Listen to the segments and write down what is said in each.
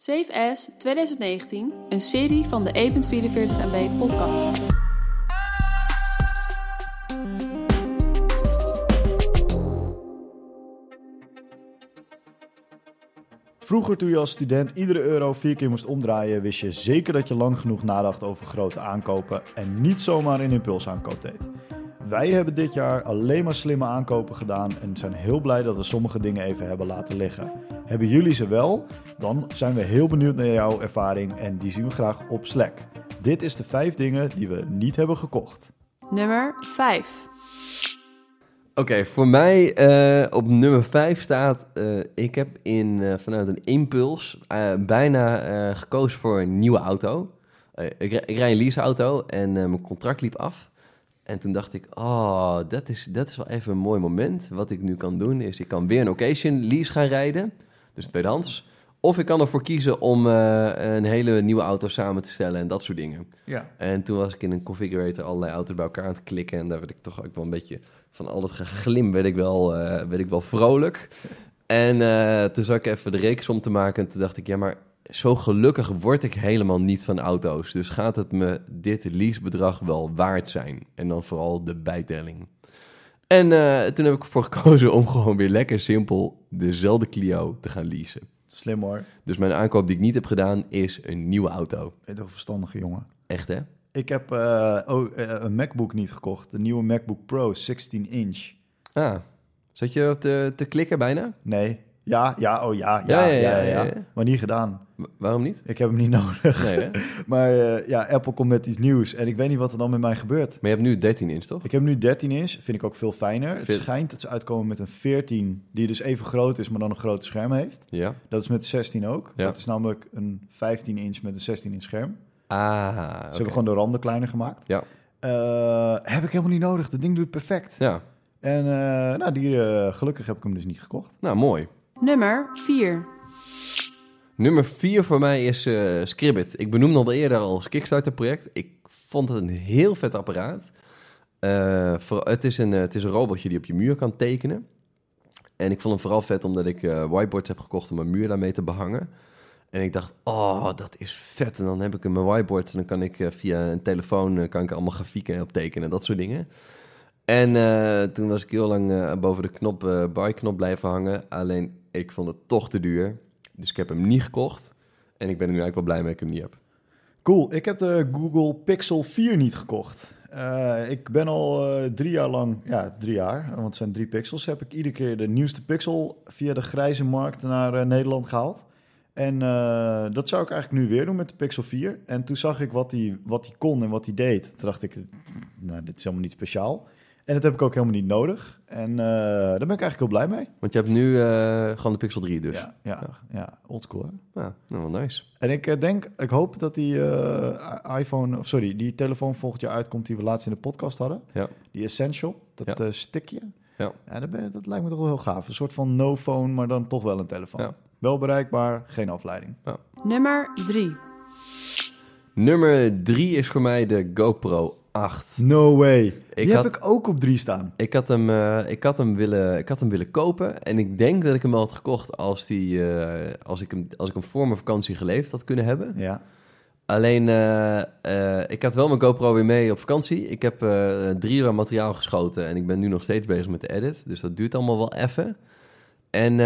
Safe As 2019, een serie van de E E.44 MB podcast. Vroeger toen je als student iedere euro vier keer moest omdraaien, wist je zeker dat je lang genoeg nadacht over grote aankopen en niet zomaar een impulsaankoop deed. Wij hebben dit jaar alleen maar slimme aankopen gedaan en zijn heel blij dat we sommige dingen even hebben laten liggen. Hebben jullie ze wel? Dan zijn we heel benieuwd naar jouw ervaring en die zien we graag op Slack. Dit is de vijf dingen die we niet hebben gekocht. Nummer 5. Oké, voor mij eh, op nummer 5 staat... eh, ik heb in, eh, vanuit een impuls eh, bijna eh, gekozen voor een nieuwe auto. Ik, ik rij een leaseauto en eh, mijn contract liep af. En toen dacht ik, oh, dat is, dat is wel even een mooi moment. Wat ik nu kan doen is, ik kan weer een occasion lease gaan rijden. Dus tweedehands. Of ik kan ervoor kiezen om eh, een hele nieuwe auto samen te stellen en dat soort dingen. Ja. En toen was ik in een configurator allerlei auto's bij elkaar aan het klikken. En daar werd ik toch ook wel een beetje van al dat geglim, werd ik wel, eh, werd ik wel vrolijk. En eh, toen zat ik even de rekensom te maken. En toen dacht ik, ja, maar zo gelukkig word ik helemaal niet van auto's. Dus gaat het me dit leasebedrag wel waard zijn? En dan vooral de bijtelling. En eh, toen heb ik ervoor gekozen om gewoon weer lekker simpel dezelfde Clio te gaan leasen. Slim hoor. Dus mijn aankoop die ik niet heb gedaan is een nieuwe auto. Ben je toch een verstandige jongen. Echt hè? Ik heb eh, oh, eh, een MacBook niet gekocht. De nieuwe MacBook Pro 16 inch. Ah, zat je te, te klikken bijna? Nee. Ja, ja, oh ja, ja, ja, ja, ja, ja. Maar niet gedaan. Wa- waarom niet? Ik heb hem niet nodig. Nee, hè? Maar eh, ja, Apple komt met iets nieuws en ik weet niet wat er dan met mij gebeurt. Maar je hebt nu 13 inch, toch? Ik heb nu 13 inch, vind ik ook veel fijner. Het schijnt dat ze uitkomen met een 14, die dus even groot is, maar dan een groter scherm heeft. Ja. Dat is met de 16 ook. Ja. Dat is namelijk een 15 inch met een 16 inch scherm. Ah, Ze oké. hebben gewoon de randen kleiner gemaakt. Ja. Eh, heb ik helemaal niet nodig. Dat ding doet het perfect. Ja, En eh, nou, die, eh, gelukkig heb ik hem dus niet gekocht. nou mooi. Nummer 4. Nummer 4 voor mij is eh Scribbit. Ik benoemde al eerder als Kickstarter-project. Ik vond het een heel vet apparaat. Eh, voor, het, is een, eh, het is een robotje die op je muur kan tekenen. En ik vond hem vooral vet omdat ik eh, whiteboards heb gekocht om mijn muur daarmee te behangen. En ik dacht, oh, dat is vet. En dan heb ik mijn whiteboards en dan kan ik via een telefoon kan ik allemaal grafieken op tekenen en dat soort dingen. En toen was ik heel lang boven de knop, buy-knop blijven hangen. Alleen, ik vond het toch te duur. Dus ik heb hem niet gekocht. En ik ben er nu eigenlijk wel blij mee dat ik hem niet heb. Cool, ik heb de Google Pixel 4 niet gekocht. Eh, ik ben al eh, drie jaar lang, ja, drie jaar, want het zijn drie pixels, heb ik iedere keer de nieuwste pixel via de grijze markt naar eh, Nederland gehaald. En dat zou ik eigenlijk nu weer doen met de Pixel 4. En toen zag ik wat hij wat die kon en wat hij deed. Toen dacht ik, nou, dit is helemaal niet speciaal. En dat heb ik ook helemaal niet nodig. En eh, daar ben ik eigenlijk heel blij mee. Want je hebt nu eh, gewoon de Pixel 3 dus. Ja, ja, ja oldschool hè. Ja, nou wel nice. En ik eh, denk, ik hoop dat die eh, iPhone, of sorry, die telefoon volgend jaar uitkomt die we laatst in de podcast hadden. Ja. Die Essential, dat Ja. eh, stickje. Ja. Ja, dat, ben- dat lijkt me toch wel heel gaaf. Een soort van no-phone, maar dan toch wel een telefoon. Ja. Wel bereikbaar, geen afleiding. Nummer 3. Nummer 3 is voor mij de GoPro 8. No way. Die had- heb ik ook op drie staan. Ik had, hem, eh, ik, had hem willen, ik had hem willen kopen en ik denk dat ik hem wel had gekocht als, die, eh, als, ik, hem, als ik hem voor mijn vakantie geleefd had kunnen hebben. Ja. Alleen, eh, ik had wel mijn GoPro weer mee op vakantie. Ik heb drie uur materiaal geschoten en ik ben nu nog steeds bezig met de edit. Dus dat duurt allemaal wel even. En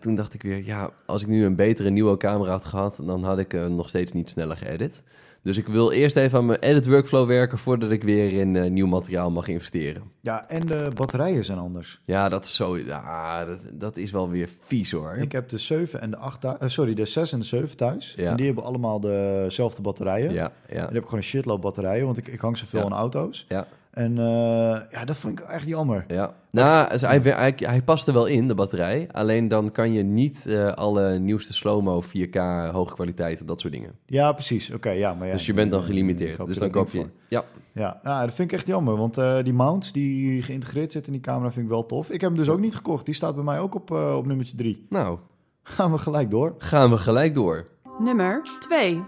toen dacht ik weer, ja, als ik nu een betere nieuwe camera had gehad, dan had ik eh, nog steeds niet sneller geëdit. Dus ik wil eerst even aan mijn edit workflow werken voordat ik weer in eh, nieuw materiaal mag investeren. ja, en de batterijen zijn anders. Ja, dat is zo. Ja, dat, dat is wel weer vies hoor. Ik heb de 7 en de 8 thuis, eh, sorry, de 6 en de 7 thuis. Ja. En die hebben allemaal dezelfde batterijen. Ja, En ja, dan heb ik gewoon een shitload batterijen, want ik, ik hang zoveel Ja. aan auto's. ja, En eh, ja, dat vond ik echt jammer. ja. Nou, dus hij, hij, hij past er wel in, de batterij. Alleen dan kan je niet eh, alle nieuwste slow-mo, 4K, hoge kwaliteit en dat soort dingen. Ja, precies. Oké, ja, maar ja. dus je bent dan eh, gelimiteerd. Dus dan koop je... Ja. Ja, ja, dat vind ik echt jammer, want eh, die mounts die geïntegreerd zitten in die camera vind ik wel tof. Ik heb hem dus ook niet gekocht. Die staat bij mij ook op, eh, op nummertje 3. nou, Gaan we gelijk door. gaan we gelijk door. Nummer 2.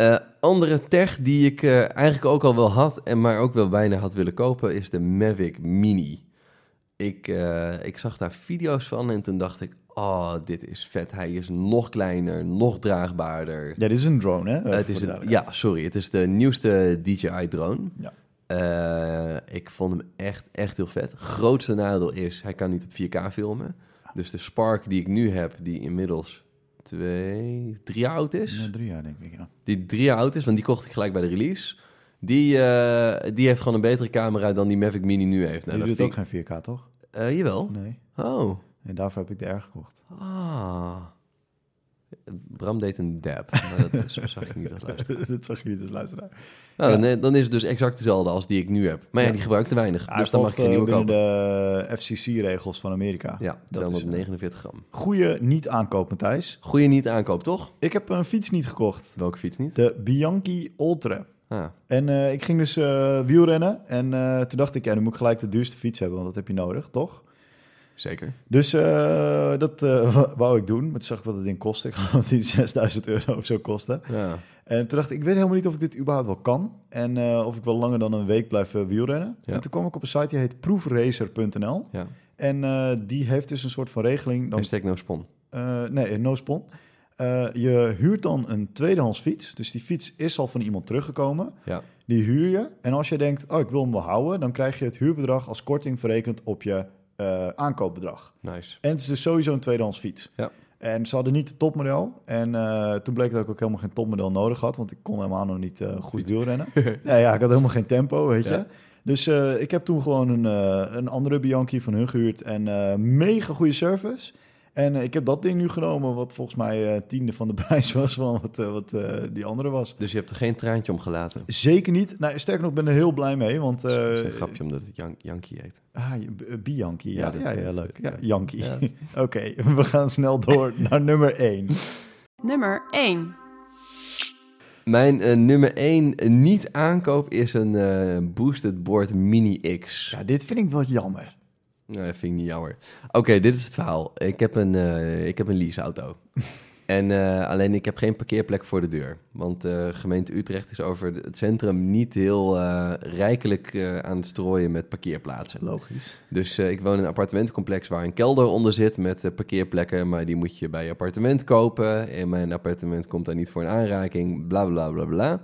Eh, andere tech die ik eh, eigenlijk ook al wel had, en maar ook wel bijna had willen kopen, is de Mavic Mini. Ik, eh, ik zag daar video's van en toen dacht ik, oh, dit is vet. Hij is nog kleiner, nog draagbaarder. Ja, dit is een drone, hè? Het is een, ja, sorry. Het is de nieuwste DJI-drone. Ja. ik vond hem echt, echt heel vet. Grootste nadeel is, hij kan niet op 4K filmen. Dus de Spark die ik nu heb, die inmiddels twee, drie jaar oud is. Ja, drie jaar, denk ik, ja. Die drie jaar oud is, want die kocht ik gelijk bij de release. Die, eh, die heeft gewoon een betere camera dan die Mavic Mini nu heeft. Nou, die doet ook geen 4K, toch? Eh, jawel. Nee. Oh. En daarvoor heb ik de R gekocht. Ah. Bram deed een dab, maar dat zag ik niet als luisteraar. dat zag je niet als luisteraar. Nou, dan, dan is het dus exact dezelfde als die ik nu heb. Maar ja, die gebruik ik te weinig, dus dan mag ik geen eh, nieuwe kopen. de FCC-regels van Amerika. Ja, dat is, 249 gram. Goeie niet-aankoop, Matthijs. Goeie niet aankoop, toch? Ik heb een fiets niet gekocht. Welke fiets niet? De Bianchi Ultra. Ah, En eh, ik ging dus eh, wielrennen. En eh, toen dacht ik, ja, dan moet ik gelijk de duurste fiets hebben, want dat heb je nodig, toch? Zeker. Dus eh, dat eh, wou ik doen. Maar toen zag ik wat het ding kostte. Ik geloof dat die 6000 euro of zo kostte. Ja. En toen dacht ik, ik weet helemaal niet of ik dit überhaupt wel kan. En eh, of ik wel langer dan een week blijf wielrennen. Ja. En toen kwam ik op een site die heet proefracer.nl. ja. En die heeft dus een soort van regeling. Dan, Hashtag no spon. nee, no spon. Je huurt dan een tweedehands fiets. Dus die fiets is al van iemand teruggekomen. Ja. Die huur je. En als je denkt, oh, ik wil hem wel houden... dan krijg je het huurbedrag als korting verrekend op je eh, aankoopbedrag. Nice. En het is dus sowieso een tweedehands fiets. Ja. En ze hadden niet het topmodel. En eh, toen bleek dat ik ook helemaal geen topmodel nodig had. Want ik kon helemaal nog niet eh, goed wielrennen. ja, ja, ik had helemaal geen tempo, weet je. Dus ik heb toen gewoon een, een andere Bianchi van hun gehuurd. En mega goede service. En eh, ik heb dat ding nu genomen, wat volgens mij eh, tiende van de prijs was van wat, eh, wat eh, die andere was. Dus je hebt er geen traantje om gelaten. Zeker niet. Nou, sterker nog, ik ben er heel blij mee. Want, eh, Dat is een grapje omdat het Jan Yankee heet. Ah, Bianchi. Ja, Ja, ja, dat ja, is- leuk. Ja, ja. Yankee. Ja. Oké, we gaan snel door naar nummer 1. Nummer 1. Mijn eh, nummer 1 niet aankoop is een eh, Boosted Board Mini X. Ja, dit vind ik wel jammer. Nee, vind ik niet jammer. Oké, dit is het verhaal. Ik heb een, eh, ik heb een leaseauto. en eh, alleen ik heb geen parkeerplek voor de deur. Want de gemeente Utrecht is over het centrum niet heel eh, rijkelijk eh, aan het strooien met parkeerplaatsen. Logisch. Dus eh, ik woon in een appartementencomplex waar een kelder onder zit met eh, parkeerplekken. Maar die moet je bij je appartement kopen. En mijn appartement komt daar niet voor een aanraking. Bla bla bla bla.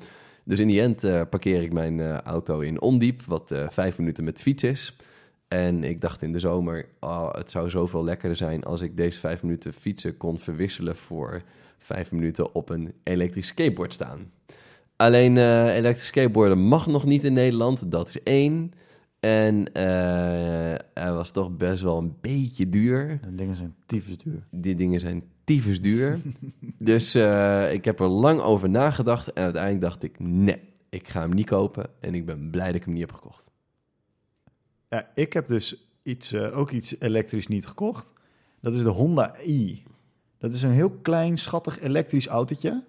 Dus in die end eh, parkeer ik mijn eh, auto in Ondiep, wat eh, vijf minuten met de fiets is. En ik dacht in de zomer, oh, het zou zoveel lekkerder zijn als ik deze vijf minuten fietsen kon verwisselen voor vijf minuten op een elektrisch skateboard staan. Alleen eh elektrisch skateboarden mag nog niet in Nederland, dat is één. En eh, hij was toch best wel een beetje duur. De dingen zijn tyfus duur. Die dingen zijn tyfus duur. dus eh, ik heb er lang over nagedacht. En uiteindelijk dacht ik, nee, ik ga hem niet kopen. En ik ben blij dat ik hem niet heb gekocht. Ja, ik heb dus iets, eh, ook iets elektrisch niet gekocht. Dat is de Honda i. Dat is een heel klein, schattig elektrisch autootje.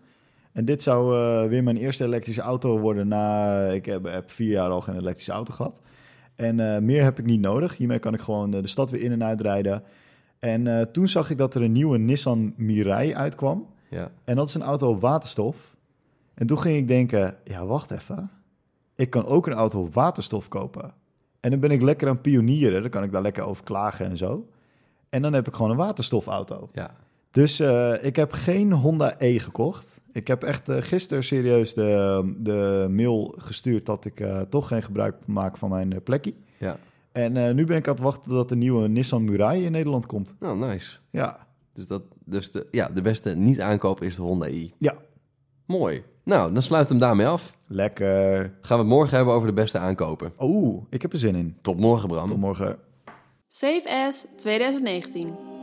En dit zou eh, weer mijn eerste elektrische auto worden na... Ik heb, heb vier jaar al geen elektrische auto gehad. En eh, meer heb ik niet nodig. Hiermee kan ik gewoon de stad weer in en uitrijden. En toen zag ik dat er een nieuwe Nissan Mirai uitkwam. Ja, En dat is een auto op waterstof. En toen ging ik denken, ja, wacht even. Ik kan ook een auto op waterstof kopen. En dan ben ik lekker aan pionieren. Dan kan ik daar lekker over klagen en zo. En dan heb ik gewoon een waterstofauto. ja. Dus eh, ik heb geen Honda E gekocht. Ik heb echt uh, gisteren serieus de, de mail gestuurd dat ik uh, toch geen gebruik maak van mijn plekje. ja. En nu ben ik aan het wachten dat de nieuwe Nissan Mirai in Nederland komt. Nou, nice. Ja. Dus, dat, dus de, ja, de beste niet aankoop is de Honda i. Ja. Mooi. Nou, dan sluit hem daarmee af. Lekker. Gaan we het morgen hebben over de beste aankopen. Oeh, ik heb er zin in. Tot morgen, Bram. Tot morgen. Save as 2019.